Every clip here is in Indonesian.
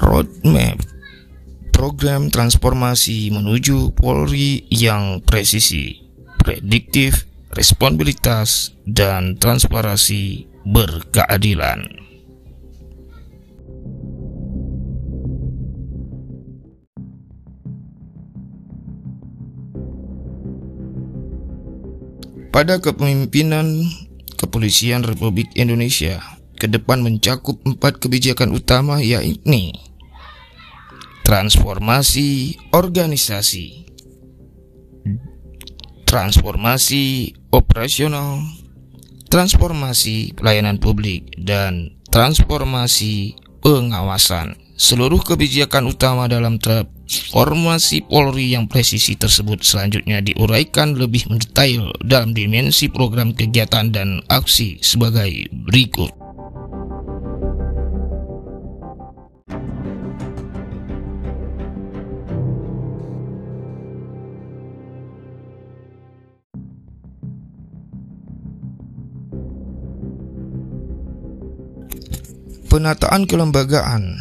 roadmap program transformasi menuju Polri yang presisi, prediktif, responsibilitas, dan transparansi berkeadilan. Pada kepemimpinan Kepolisian Republik Indonesia ke depan mencakup empat kebijakan utama yakni transformasi organisasi, transformasi operasional, transformasi pelayanan publik, dan transformasi pengawasan. Seluruh kebijakan utama dalam transformasi Polri yang presisi tersebut selanjutnya diuraikan lebih mendetail dalam dimensi program kegiatan dan aksi sebagai berikut. Penataan kelembagaan.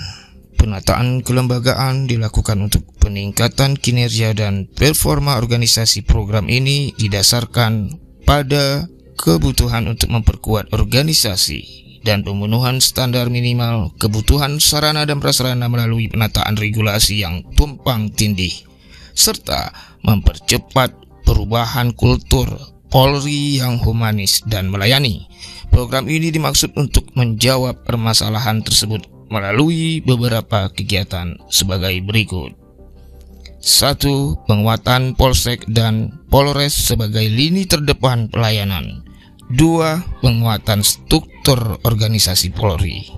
Penataan kelembagaan dilakukan untuk peningkatan kinerja dan performa organisasi program ini didasarkan pada kebutuhan untuk memperkuat organisasi dan pemenuhan standar minimal kebutuhan sarana dan prasarana melalui penataan regulasi yang tumpang tindih serta mempercepat perubahan kultur Polri yang humanis dan melayani. Program ini dimaksud untuk menjawab permasalahan tersebut melalui beberapa kegiatan sebagai berikut. 1. Penguatan Polsek dan Polres sebagai lini terdepan pelayanan. 2. Penguatan struktur organisasi Polri.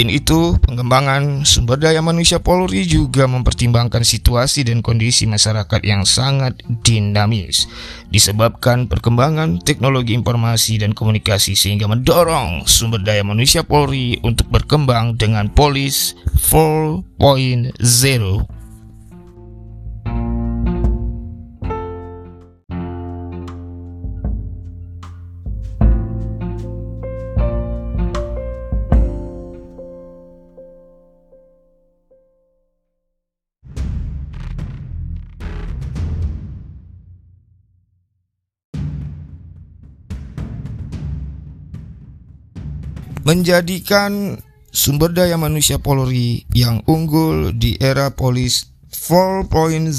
Selain itu, pengembangan sumber daya manusia Polri juga mempertimbangkan situasi dan kondisi masyarakat yang sangat dinamis. Disebabkan perkembangan teknologi informasi dan komunikasi sehingga mendorong sumber daya manusia Polri untuk berkembang dengan polis 4.0 menjadikan sumber daya manusia Polri yang unggul di era polis 4.0.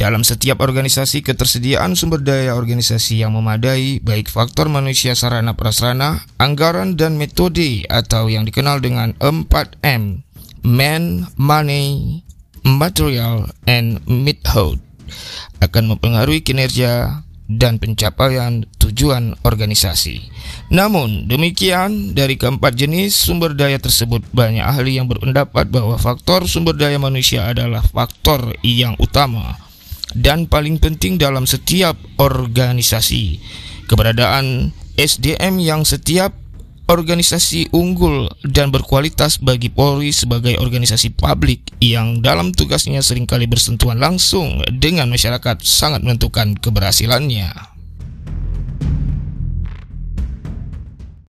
Dalam setiap organisasi, ketersediaan sumber daya organisasi yang memadai, baik faktor manusia sarana prasarana, anggaran, dan metode atau yang dikenal dengan 4M, Man, Money, Material, and Method, akan mempengaruhi kinerja dan pencapaian tujuan organisasi. Namun demikian, dari keempat jenis sumber daya tersebut banyak ahli yang berpendapat bahwa faktor sumber daya manusia adalah faktor yang utama dan paling penting dalam setiap organisasi. Keberadaan SDM yang setiap organisasi unggul dan berkualitas bagi Polri sebagai organisasi publik yang dalam tugasnya sering kali bersentuhan langsung dengan masyarakat sangat menentukan keberhasilannya.